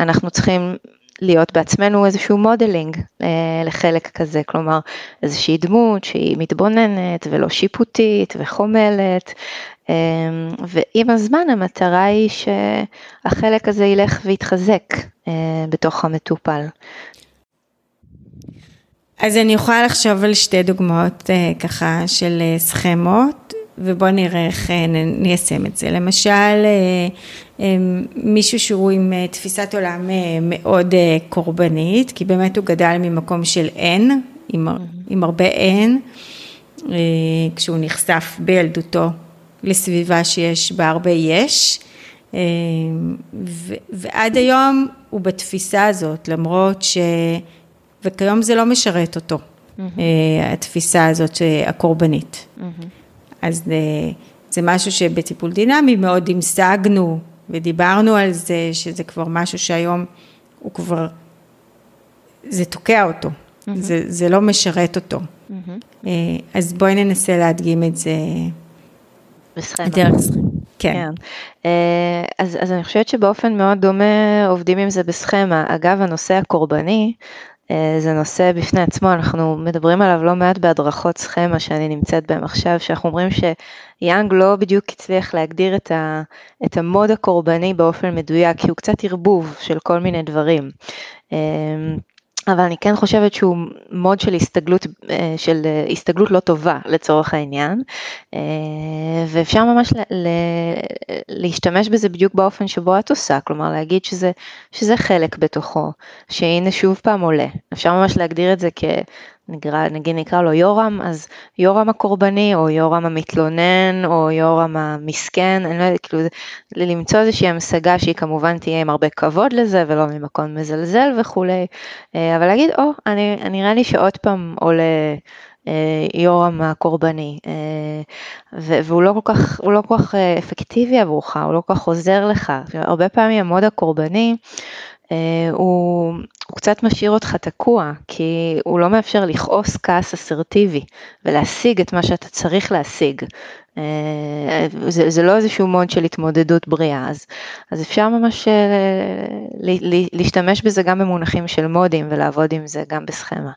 Speaker 4: אנחנו צריכים להיות בעצמנו איזשהו modeling אה, לחלק כזה, כלומר איזושהי דמות שהיא מתבוננת ולא שיפוטית וחומלת, אה, ועם הזמן המטרה היא שהחלק הזה ילך ויתחזק אה, בתוך המטופל.
Speaker 3: אז אני יכולה לחשוב על שתי דוגמאות אה, ככה של אה, סכמות, ובואו נראה איך אה, ניישם את זה. למשל, מישהו שהוא עם תפיסת עולם מאוד קורבנית, כי באמת הוא גדל ממקום של אין, עם. עם הרבה אין, כשהוא נחשף בילדותו לסביבה שיש בה הרבה יש. ועד היום הוא בתפיסה הזאת, למרות ש... וכיום זה לא משרת אותו, mm-hmm. התפיסה הזאת הקורבנית. Mm-hmm. אז אה, זה משהו שבטיפול דינמי מאוד המשגנו ודיברנו על זה, שזה כבר משהו שהיום הוא כבר, זה תוקע אותו, mm-hmm. זה, זה לא משרת אותו. Mm-hmm. אז בואי ננסה להדגים את זה.
Speaker 4: בסכמה. דרך סכמה. כן. כן. אז, אז אני חושבת שבאופן מאוד דומה עובדים עם זה בסכמה. אגב, הנושא הקורבני, זה נושא בפני עצמו, אנחנו מדברים עליו לא מעט בהדרכות סכמה שאני נמצאת בהם עכשיו, שאנחנו אומרים שיאנג לא בדיוק הצליח להגדיר את, ה, את המוד הקורבני באופן מדויק, כי הוא קצת ערבוב של כל מיני דברים. אבל אני כן חושבת שהוא מוד של הסתגלות, אה, של אה, הסתגלות לא טובה לצורך העניין, אה, ואפשר ממש לה, להשתמש בזה בדיוק באופן שבו את עושה, כלומר להגיד שזה, שזה חלק בתוכו, שהנה שוב פעם עולה, אפשר ממש להגדיר את זה כ... נקרא, נגיד נקרא לו יורם, אז יורם הקורבני, או יורם המתלונן, או יורם המסכן, אני לא יודעת, כאילו, למצוא איזושהי המשגה שהיא כמובן תהיה עם הרבה כבוד לזה, ולא ממקום מזלזל וכולי, אה, אבל להגיד, או, oh, אני, נראה לי שעוד פעם עולה... אה, יורם הקורבני, והוא לא כל כך, לא כל כך אפקטיבי עבורך, הוא לא כל כך עוזר לך. הרבה פעמים המוד הקורבני הוא הוא קצת משאיר אותך תקוע, כי הוא לא מאפשר לכעוס כעס אסרטיבי ולהשיג את מה שאתה צריך להשיג. אה, זה, זה לא איזשהו מוד של התמודדות בריאה, אז, אז אפשר ממש אה, להשתמש בזה גם במונחים של מודים ולעבוד עם זה גם בסכמה.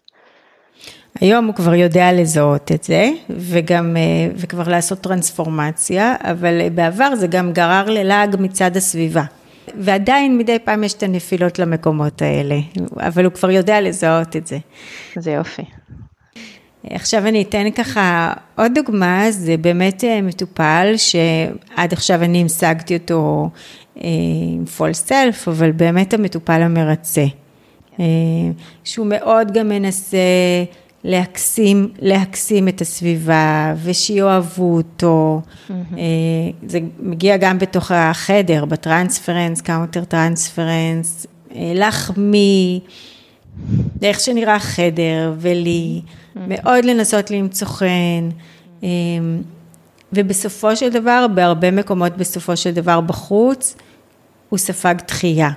Speaker 3: היום הוא כבר יודע לזהות את זה, וגם, אה, וכבר לעשות טרנספורמציה, אבל בעבר זה גם גרר ללעג מצד הסביבה. ועדיין מדי פעם יש את הנפילות למקומות האלה, אבל הוא כבר יודע לזהות את זה.
Speaker 4: זה יופי.
Speaker 3: עכשיו אני אתן ככה עוד דוגמה, זה באמת אה, מטופל שעד עכשיו אני המשגתי אותו אה, עם פול self, אבל באמת המטופל המרצה, אה, שהוא מאוד גם מנסה להקסים, להקסים את הסביבה ושיאהבו אותו. Mm-hmm. זה מגיע גם בתוך החדר, ב transference, counter transference, להחמיא, איך שנראה החדר ולי, mm-hmm. מאוד לנסות למצוא חן. אה, ובסופו של דבר, בהרבה מקומות בסופו של דבר בחוץ, הוא ספג דחייה.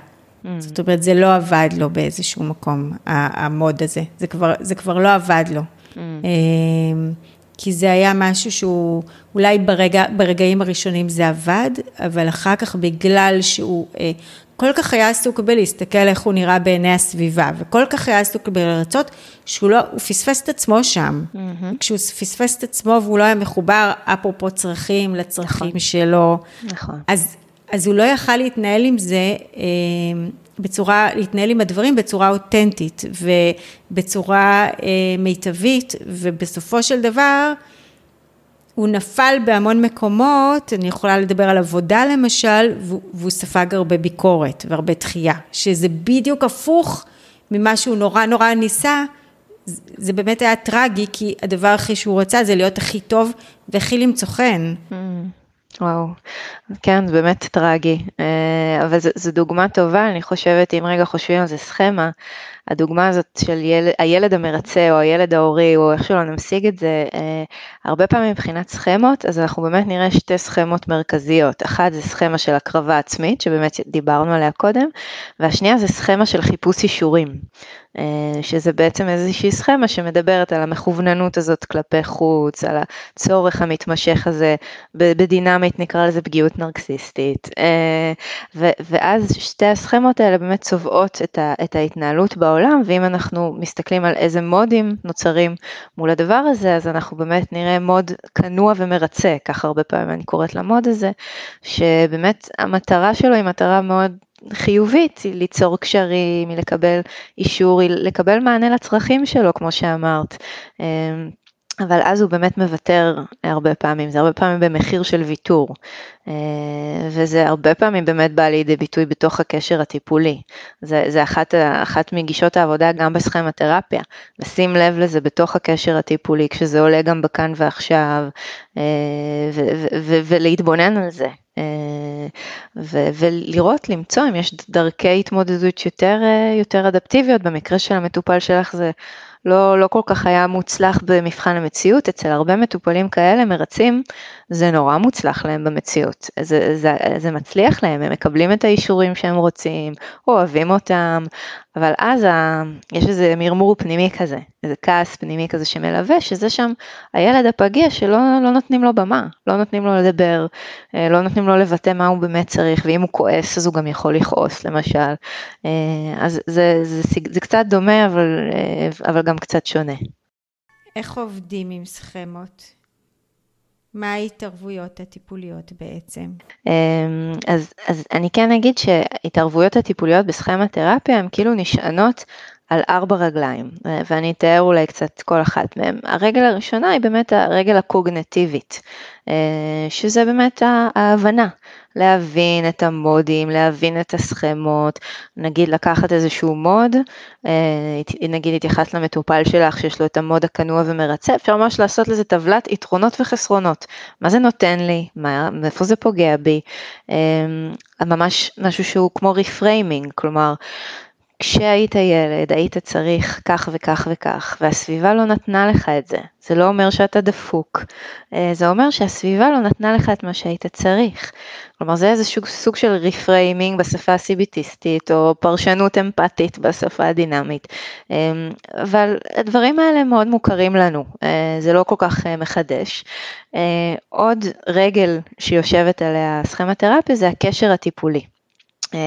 Speaker 3: Mm. זאת אומרת, זה לא עבד לו באיזשהו מקום, המוד הזה. זה כבר, זה כבר לא עבד לו. Mm. אמ, כי זה היה משהו שהוא, אולי ברגע, ברגעים הראשונים זה עבד, אבל אחר כך בגלל שהוא אה, כל כך היה עסוק בלהסתכל איך הוא נראה בעיני הסביבה, וכל כך היה עסוק בלרצות, שהוא לא, הוא פספס את עצמו שם. Mm-hmm. כשהוא פספס את עצמו והוא לא היה מחובר, אפרופו צרכים, לצרכים נכון. שלו. נכון. אז אז הוא לא יכל להתנהל עם זה אה, בצורה, להתנהל עם הדברים בצורה אותנטית ובצורה אה, מיטבית, ובסופו של דבר, הוא נפל בהמון מקומות, אני יכולה לדבר על עבודה למשל, והוא ספג הרבה ביקורת והרבה דחייה, שזה בדיוק הפוך ממה שהוא נורא נורא ניסה, זה באמת היה טרגי, כי הדבר הכי שהוא רצה זה להיות הכי טוב והכי למצוא חן. Mm.
Speaker 4: וואו, כן, זה באמת טרגי, אה, אבל זו דוגמה טובה, אני חושבת, אם רגע חושבים על זה סכמה, הדוגמה הזאת של ילד, הילד המרצה או הילד ההורי או איך שלא נמשיג את זה, אה, הרבה פעמים מבחינת סכמות, אז אנחנו באמת נראה שתי סכמות מרכזיות. אחת זה סכמה של הקרבה עצמית, שבאמת דיברנו עליה קודם, והשנייה זה סכמה של חיפוש אישורים. אה, שזה בעצם איזושהי סכמה שמדברת על המכווננות הזאת כלפי חוץ, על הצורך המתמשך הזה בדינמית נקרא לזה פגיעות נרקסיסטית. אה, ואז שתי הסכמות האלה באמת צובעות את ההתנהלות בעולם, ואם אנחנו מסתכלים על איזה מודים נוצרים מול הדבר הזה, אז אנחנו באמת נראה מוד כנוע ומרצה, ככה הרבה פעמים אני קוראת למוד הזה, שבאמת המטרה שלו היא מטרה מאוד חיובית, היא ליצור קשרים, היא לקבל אישור, היא לקבל מענה לצרכים שלו, כמו שאמרת. אמ, אבל אז הוא באמת מוותר הרבה פעמים, זה הרבה פעמים במחיר של ויתור. אה, וזה הרבה פעמים באמת בא לידי ביטוי בתוך הקשר הטיפולי. זה, זה אחת, אחת מגישות העבודה גם בסכמתרפיה, לשים לב לזה בתוך הקשר הטיפולי, כשזה עולה גם בכאן ועכשיו, אה, ו, ו, ו, ולהתבונן על זה. אה, ו- ולראות, למצוא אם יש דרכי התמודדות יותר, יותר אדפטיביות, במקרה של המטופל שלך זה לא, לא כל כך היה מוצלח במבחן המציאות, אצל הרבה מטופלים כאלה מרצים, זה נורא מוצלח להם במציאות, זה, זה, זה מצליח להם, הם מקבלים את האישורים שהם רוצים, אוהבים אותם, אבל אז ה... יש איזה מרמור פנימי כזה, איזה כעס פנימי כזה שמלווה, שזה שם הילד הפגיע שלא לא נותנים לו במה, לא נותנים לו לדבר, אה, לא נותנים לו לבטא מה הוא באמת צריך, ואם הוא כועס אז הוא גם יכול לכעוס למשל. אה, אז זה, זה, זה, זה קצת דומה, אבל, אה, אבל גם קצת שונה.
Speaker 3: איך עובדים עם סכמות? מה ההתערבויות הטיפוליות בעצם?
Speaker 4: אמ, אז, אז אני כן אגיד שהתערבויות הטיפוליות בסכמה תרפיה הן כאילו נשענות על ארבע רגליים, ואני אתאר אולי קצת כל אחת מהן. הרגל הראשונה היא באמת הרגל הקוגנטיבית, שזה באמת ההבנה, להבין את המודים, להבין את הסכמות, נגיד לקחת איזשהו מוד, נגיד התייחסת למטופל שלך שיש לו את המוד הכנוע ומרצה, אפשר ממש לעשות לזה טבלת יתרונות וחסרונות, מה זה נותן לי, מה, מאיפה זה פוגע בי, ממש משהו שהוא כמו reframing, כלומר כשהיית ילד היית צריך כך וכך וכך והסביבה לא נתנה לך את זה, זה לא אומר שאתה דפוק, אה, זה אומר שהסביבה לא נתנה לך את מה שהיית צריך. כלומר זה איזשהו סוג של reframing בשפה הסיביטיסטית או פרשנות אמפתית בשפה הדינמית, אה, אבל הדברים האלה מאוד מוכרים לנו, אה, זה לא כל כך מחדש. עוד רגל שיושבת עליה סכמתרפיה זה הקשר הטיפולי. Uh,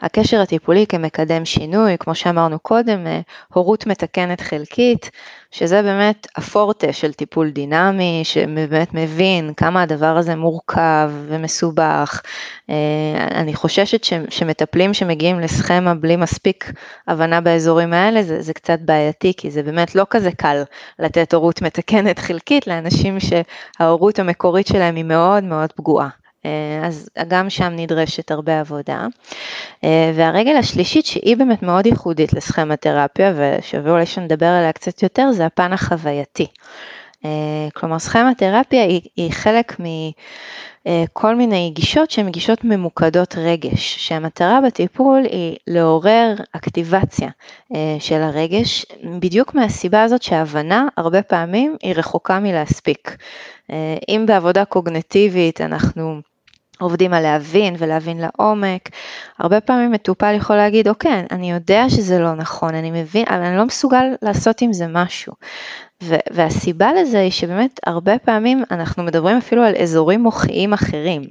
Speaker 4: הקשר הטיפולי כמקדם שינוי, כמו שאמרנו קודם, uh, הורות מתקנת חלקית, שזה באמת הפורטה של טיפול דינמי, שבאמת מבין כמה הדבר הזה מורכב ומסובך. Uh, אני חוששת ש, שמטפלים שמגיעים לסכמה בלי מספיק הבנה באזורים האלה, זה, זה קצת בעייתי, כי זה באמת לא כזה קל לתת הורות מתקנת חלקית לאנשים שההורות המקורית שלהם היא מאוד מאוד פגועה. אה, אז גם שם נדרשת הרבה עבודה. אה, והרגל השלישית שהיא באמת מאוד ייחודית לסכמתרפיה ושווה אולי שנדבר עליה קצת יותר זה הפן החווייתי. אה, כלומר סכמתרפיה היא, היא חלק מכל מיני גישות שהן גישות ממוקדות רגש, שהמטרה בטיפול היא לעורר אקטיבציה של הרגש, בדיוק מהסיבה הזאת שההבנה הרבה פעמים היא רחוקה מלהספיק. אם בעבודה קוגנטיבית אנחנו עובדים על להבין ולהבין לעומק. הרבה פעמים מטופל יכול להגיד, אוקיי, אני יודע שזה לא נכון, אני מבין, אבל אני לא מסוגל לעשות עם זה משהו. והסיבה לזה היא שבאמת הרבה פעמים אנחנו מדברים אפילו על אזורים מוחיים אחרים.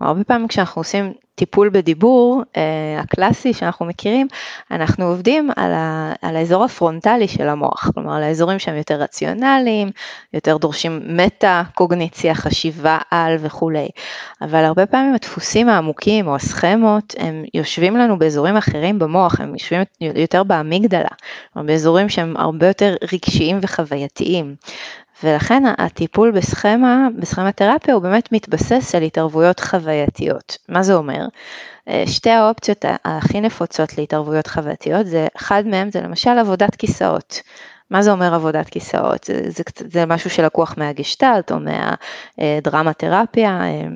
Speaker 4: הרבה פעמים כשאנחנו עושים טיפול בדיבור אה, הקלאסי שאנחנו מכירים, אנחנו עובדים על, ה, על האזור הפרונטלי של המוח, כלומר על האזורים שהם יותר רציונליים, יותר דורשים מטה, קוגניציה, חשיבה על וכולי. אבל הרבה פעמים הדפוסים העמוקים או הסכמות הם יושבים לנו באזורים אחרים במוח, הם יושבים יותר באמיגדלה, באזורים שהם הרבה יותר רגשיים וחווייתיים. ולכן הטיפול בסכמה, בסכמה תרפיה הוא באמת מתבסס על התערבויות חווייתיות. מה זה אומר? אה, שתי האופציות הכי נפוצות להתערבויות חווייתיות, זה, אחד מהם זה למשל עבודת כיסאות. מה זה אומר עבודת כיסאות? זה, זה, זה משהו שלקוח מהגשטלט או מהדרמה תרפיה. אה,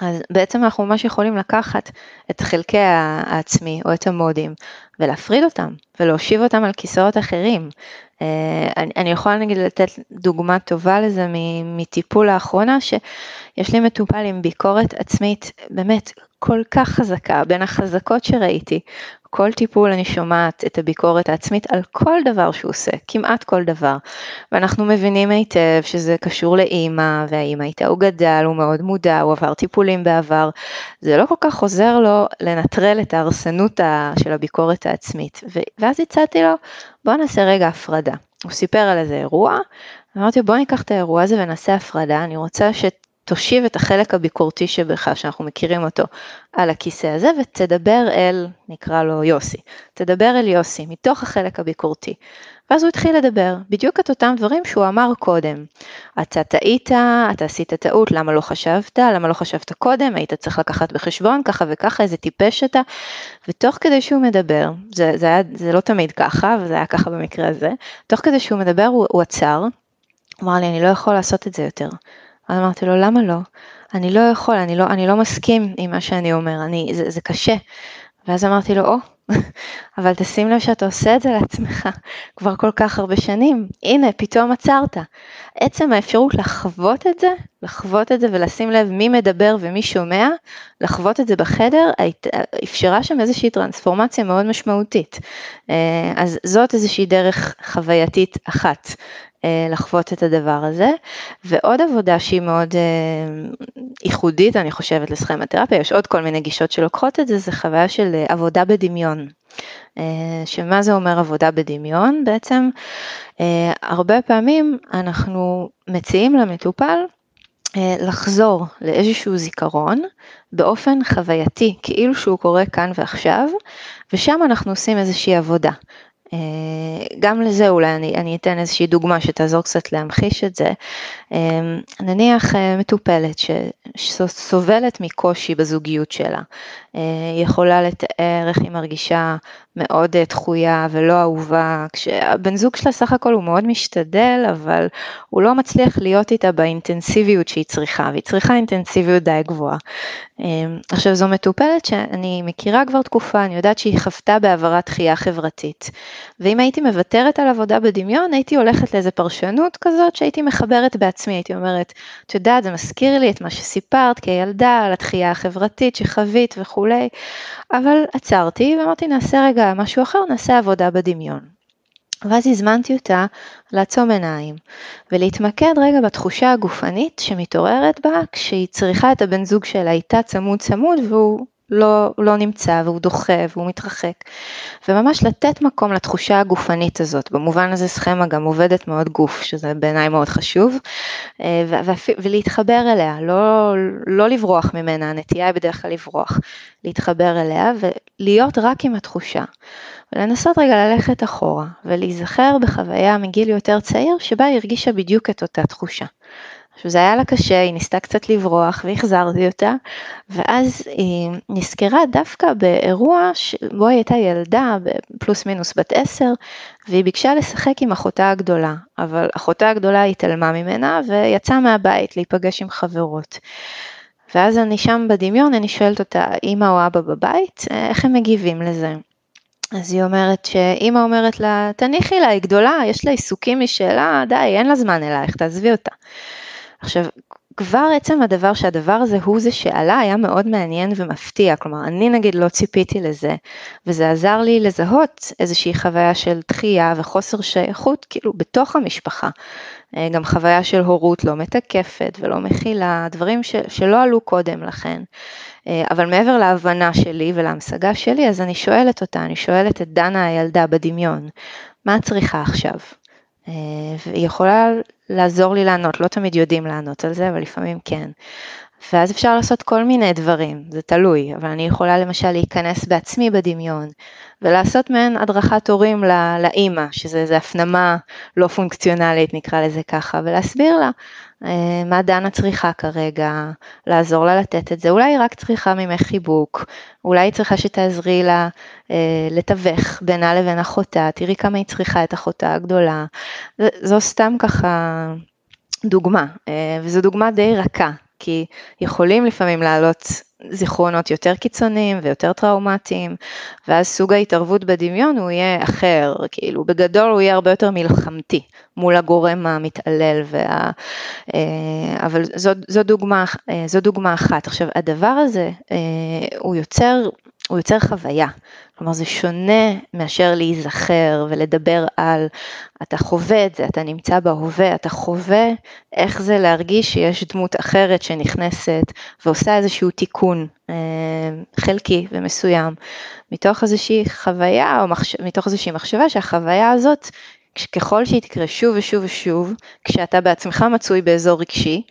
Speaker 4: אז בעצם אנחנו ממש יכולים לקחת את חלקי העצמי או את המודים ולהפריד אותם ולהושיב אותם על כיסאות אחרים. אה, אני, אני יכולה נגיד לתת דוגמה טובה לזה מטיפול לאחרונה, שיש לי מטופל עם ביקורת עצמית באמת כל כך חזקה, בין החזקות שראיתי, כל טיפול אני שומעת את הביקורת העצמית על כל דבר שהוא עושה, כמעט כל דבר. ואנחנו מבינים היטב שזה קשור לאימא, והאימא איתה הוא גדל, הוא מאוד מודע, הוא עבר טיפולים בעבר. זה לא כל כך עוזר לו לנטרל את ההרסנות של הביקורת העצמית. ואז הצעתי לו, בוא נעשה רגע הפרדה. הוא סיפר על איזה אירוע, אמרתי בוא ניקח את האירוע הזה ונעשה הפרדה, אני רוצה ש... תושיב את החלק הביקורתי שבך, שאנחנו מכירים אותו, על הכיסא הזה ותדבר אל, נקרא לו יוסי, תדבר אל יוסי מתוך החלק הביקורתי. ואז הוא התחיל לדבר, בדיוק את אותם דברים שהוא אמר קודם. אתה טעית, אתה עשית טעות, למה לא חשבת, למה לא חשבת קודם, היית צריך לקחת בחשבון ככה וככה, איזה טיפש אתה. ותוך כדי שהוא מדבר, זה, זה, היה, זה לא תמיד ככה, וזה היה ככה במקרה הזה, תוך כדי שהוא מדבר הוא, הוא עצר, אמר לי, אני לא יכול לעשות את זה יותר. אז אמרתי לו, למה לא? אני לא יכול, אני לא, אני לא מסכים עם מה שאני אומר, אני, זה, זה קשה. ואז אמרתי לו, או, oh, אבל תשים לב שאתה עושה את זה לעצמך [LAUGHS] כבר כל כך הרבה שנים, הנה, פתאום עצרת. עצם האפשרות לחוות את זה, לחוות את זה ולשים לב מי מדבר ומי שומע, לחוות את זה בחדר, אפשרה שם איזושהי טרנספורמציה מאוד משמעותית. אה, אז זאת איזושהי דרך חווייתית אחת לחוות את הדבר הזה. ועוד עבודה שהיא מאוד אה, ייחודית, אני חושבת, לסכמתרפיה, יש עוד כל מיני גישות שלוקחות את זה, זה חוויה של אה, עבודה בדמיון. שמה זה אומר עבודה בדמיון? בעצם הרבה פעמים אנחנו מציעים למטופל לחזור לאיזשהו זיכרון באופן חווייתי, כאילו שהוא קורה כאן ועכשיו, ושם אנחנו עושים איזושהי עבודה. אה, גם לזה אולי אני, אני אתן איזושהי דוגמה שתעזור קצת להמחיש את זה. אה, נניח אה, מטופלת שסובלת מקושי בזוגיות שלה, היא יכולה לתאר איך היא מרגישה מאוד דחויה ולא אהובה, כשהבן זוג שלה סך הכל הוא מאוד משתדל, אבל הוא לא מצליח להיות איתה באינטנסיביות שהיא צריכה, והיא צריכה אינטנסיביות די גבוהה. עכשיו זו מטופלת שאני מכירה כבר תקופה, אני יודעת שהיא חוותה בעברת דחייה חברתית. ואם הייתי מוותרת על עבודה בדמיון, הייתי הולכת לאיזה פרשנות כזאת שהייתי מחברת בעצמי, הייתי אומרת, את יודעת, זה מזכיר לי את מה שסיפרת כילדה, על התחייה החברתית שחווית וכולי, אבל עצרתי ואמרתי, נעשה רגע משהו אחר, נעשה עבודה בדמיון. ואז הזמנתי אותה לעצום עיניים ולהתמקד רגע בתחושה הגופנית שמתעוררת בה כשהיא צריכה את הבן זוג שלה איתה צמוד צמוד והוא לא, לא נמצא והוא דוחה והוא מתרחק. וממש לתת מקום לתחושה הגופנית הזאת, במובן הזה סכמה גם עובדת מאוד גוף, שזה בעיניי מאוד חשוב, אה, ולהתחבר אליה, לא, לא לברוח ממנה, הנטייה היא בדרך כלל לברוח, להתחבר אליה ולהיות רק עם התחושה. ולנסות רגע ללכת אחורה ולהיזכר בחוויה מגיל יותר צעיר שבה היא הרגישה בדיוק את אותה תחושה. עכשיו זה היה לה קשה, היא ניסתה קצת לברוח והחזרתי אותה, ואז היא נזכרה דווקא באירוע שבו היא הייתה ילדה, פלוס מינוס בת עשר, והיא ביקשה לשחק עם אחותה הגדולה, אבל אחותה הגדולה התעלמה ממנה ויצאה מהבית להיפגש עם חברות. ואז אני שם בדמיון, אני שואלת אותה, אמא או אבא בבית, איך הם מגיבים לזה? אז היא אומרת שאימא אומרת לה, תניחי לה, היא גדולה, יש לה עיסוקים משלה, די, אין לה זמן אלייך, תעזבי אותה. עכשיו, כבר עצם הדבר שהדבר הזה הוא זה שעלה היה מאוד מעניין ומפתיע, כלומר אני נגיד לא ציפיתי לזה, וזה עזר לי לזהות איזושהי חוויה של דחייה וחוסר שייכות כאילו בתוך המשפחה, אה, גם חוויה של הורות לא מתקפת ולא מכילה, דברים ש, שלא עלו קודם לכן, אה, אבל מעבר להבנה שלי ולהמשגה שלי, אז אני שואלת אותה, אני שואלת את דנה הילדה בדמיון, מה את צריכה עכשיו? אה, והיא יכולה לעזור לי לענות, לא תמיד יודעים לענות על זה, אבל לפעמים כן. ואז אפשר לעשות כל מיני דברים, זה תלוי, אבל אני יכולה למשל להיכנס בעצמי בדמיון ולעשות מעין הדרכת הורים לאימא, שזה הפנמה לא פונקציונלית נקרא לזה ככה, ולהסביר לה מה דנה צריכה כרגע, לעזור לה לתת את זה, אולי היא רק צריכה ממך חיבוק, אולי היא צריכה שתעזרי לה אה, לתווך בינה לבין אחותה, תראי כמה היא צריכה את אחותה הגדולה, זו סתם ככה דוגמה, אה, וזו דוגמה די רכה, כי יכולים לפעמים לעלות זיכרונות יותר קיצוניים ויותר טראומטיים, ואז סוג ההתערבות בדמיון הוא יהיה אחר, כאילו בגדול הוא יהיה הרבה יותר מלחמתי מול הגורם המתעלל, וה... אה, אבל זו, זו, דוגמה, אה, זו דוגמה אחת. עכשיו הדבר הזה הוא יוצר, הוא יוצר חוויה, כלומר זה שונה מאשר להיזכר ולדבר על, אתה חווה את זה, אתה נמצא בהווה, אתה חווה איך זה להרגיש שיש דמות אחרת שנכנסת ועושה איזשהו תיקון אה, חלקי ומסוים, מתוך איזושהי חוויה או מחש... מתוך איזושהי מחשבה שהחוויה הזאת ככל שהיא תקרה שוב ושוב ושוב, כשאתה בעצמך מצוי באזור רגשי,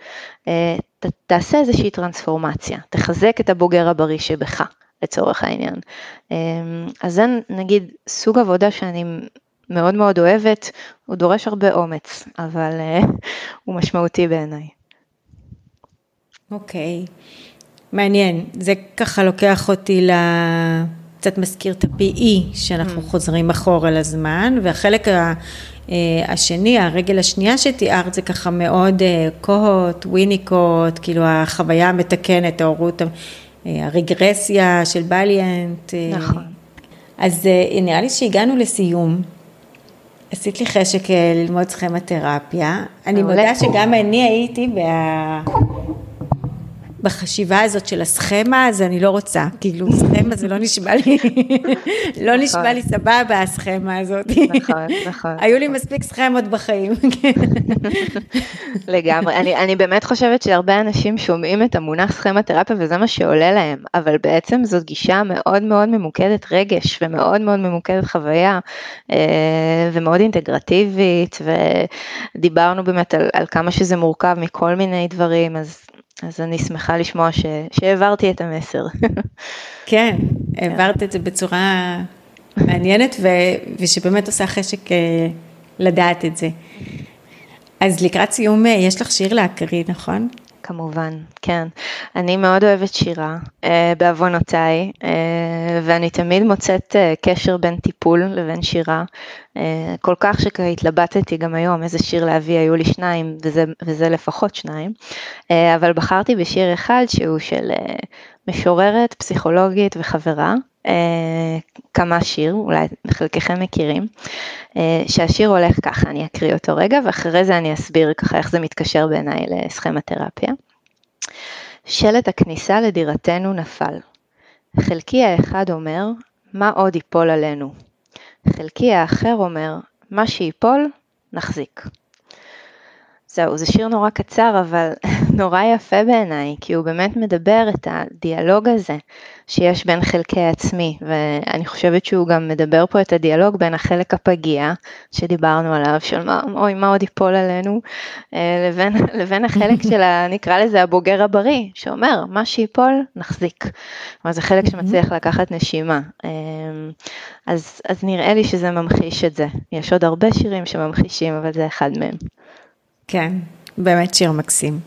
Speaker 4: אה, ת, תעשה איזושהי טרנספורמציה, תחזק את הבוגר הבריא שבך. לצורך העניין. אמ, אז זה נגיד סוג עבודה שאני מאוד מאוד אוהבת, הוא דורש הרבה אומץ, אבל אה, [LAUGHS] הוא משמעותי בעיניי.
Speaker 3: אוקיי, okay. מעניין. זה ככה לוקח אותי ל... קצת מזכיר את ה-PE, שאנחנו mm. חוזרים אחורה לזמן, והחלק ה... אה, השני, הרגל השנייה שתיארת זה ככה מאוד אה, קוהוט, וויניקוט, כאילו החוויה המתקנת, ההורות אה, הרגרסיה של בליאנט.
Speaker 4: אה, נכון.
Speaker 3: אז אה, נראה לי שהגענו לסיום. עשית לי חשק ללמוד סכמתרפיה. אני מודה שגם אני הייתי בה... בחשיבה הזאת של הסכמה, אז אני לא רוצה, כאילו סכמה זה לא נשמע לי, [LAUGHS] לא נכון. נשמע לי סבבה הסכמה הזאת.
Speaker 4: נכון, נכון.
Speaker 3: היו לי מספיק סכמות בחיים.
Speaker 4: לגמרי, אני, אני באמת חושבת שהרבה אנשים שומעים את המונח סכמה תרפיה וזה מה שעולה להם, אבל בעצם זאת גישה מאוד מאוד ממוקדת רגש ומאוד מאוד ממוקדת חוויה אה, ומאוד אינטגרטיבית ודיברנו באמת על, על כמה שזה מורכב מכל מיני דברים, אז אז אני שמחה לשמוע ש... שהעברתי את המסר. [LAUGHS]
Speaker 3: כן, העברת את זה בצורה מעניינת, ו, ושבאמת עושה חשק אה, לדעת את זה. אז לקראת סיום, אה, יש לך שיר להקריא, נכון?
Speaker 4: כמובן, כן. אני מאוד אוהבת שירה, אה, בעוונותיי, אה, ואני תמיד מוצאת אה, קשר בין טיפול לבין שירה. כל כך שהתלבטתי גם היום איזה שיר להביא, היו לי שניים, וזה, וזה לפחות שניים. אבל בחרתי בשיר אחד שהוא של משוררת, פסיכולוגית וחברה, כמה שיר, אולי חלקכם מכירים, שהשיר הולך ככה, אני אקריא אותו רגע, ואחרי זה אני אסביר ככה איך זה מתקשר בעיניי לסכמתרפיה. שלט הכניסה לדירתנו נפל. חלקי האחד אומר, מה עוד ייפול עלינו? חלקי האחר אומר, מה שיפול, נחזיק. זהו, זה שיר נורא קצר, אבל [LAUGHS] נורא יפה בעיניי, כי הוא באמת מדבר את הדיאלוג הזה שיש בין חלקי עצמי, ואני חושבת שהוא גם מדבר פה את הדיאלוג בין החלק הפגיע, שדיברנו עליו, של מה, אוי, מה עוד ייפול עלינו, אה, לבין, [LAUGHS] לבין החלק של, ה, נקרא לזה, הבוגר הבריא, שאומר, מה שיפול, נחזיק. כלומר, זה חלק שמצליח לקחת נשימה. אה, אז, אז נראה לי שזה ממחיש את זה. יש עוד הרבה שירים שממחישים, אבל זה אחד מהם.
Speaker 3: כן, באמת שיר מקסים.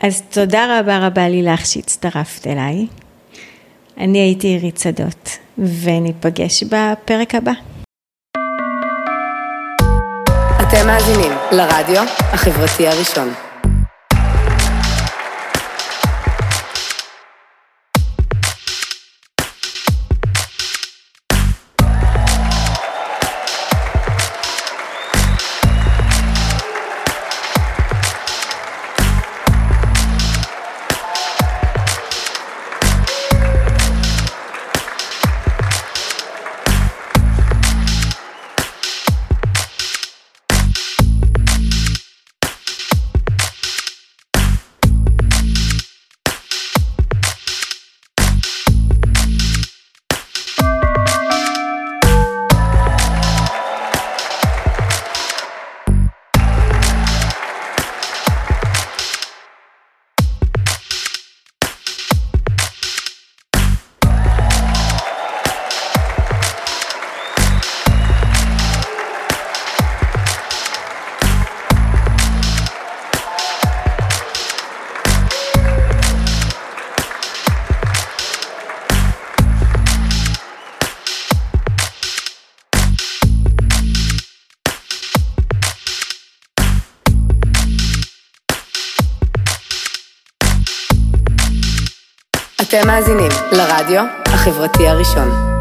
Speaker 3: אז תודה רבה רבה לילך שהצטרפת אליי. אני הייתי עירית שדות, וניפגש בפרק הבא.
Speaker 5: אתם מאזינים לרדיו החברתי הראשון. מאזינים לרדיו החברתי הראשון.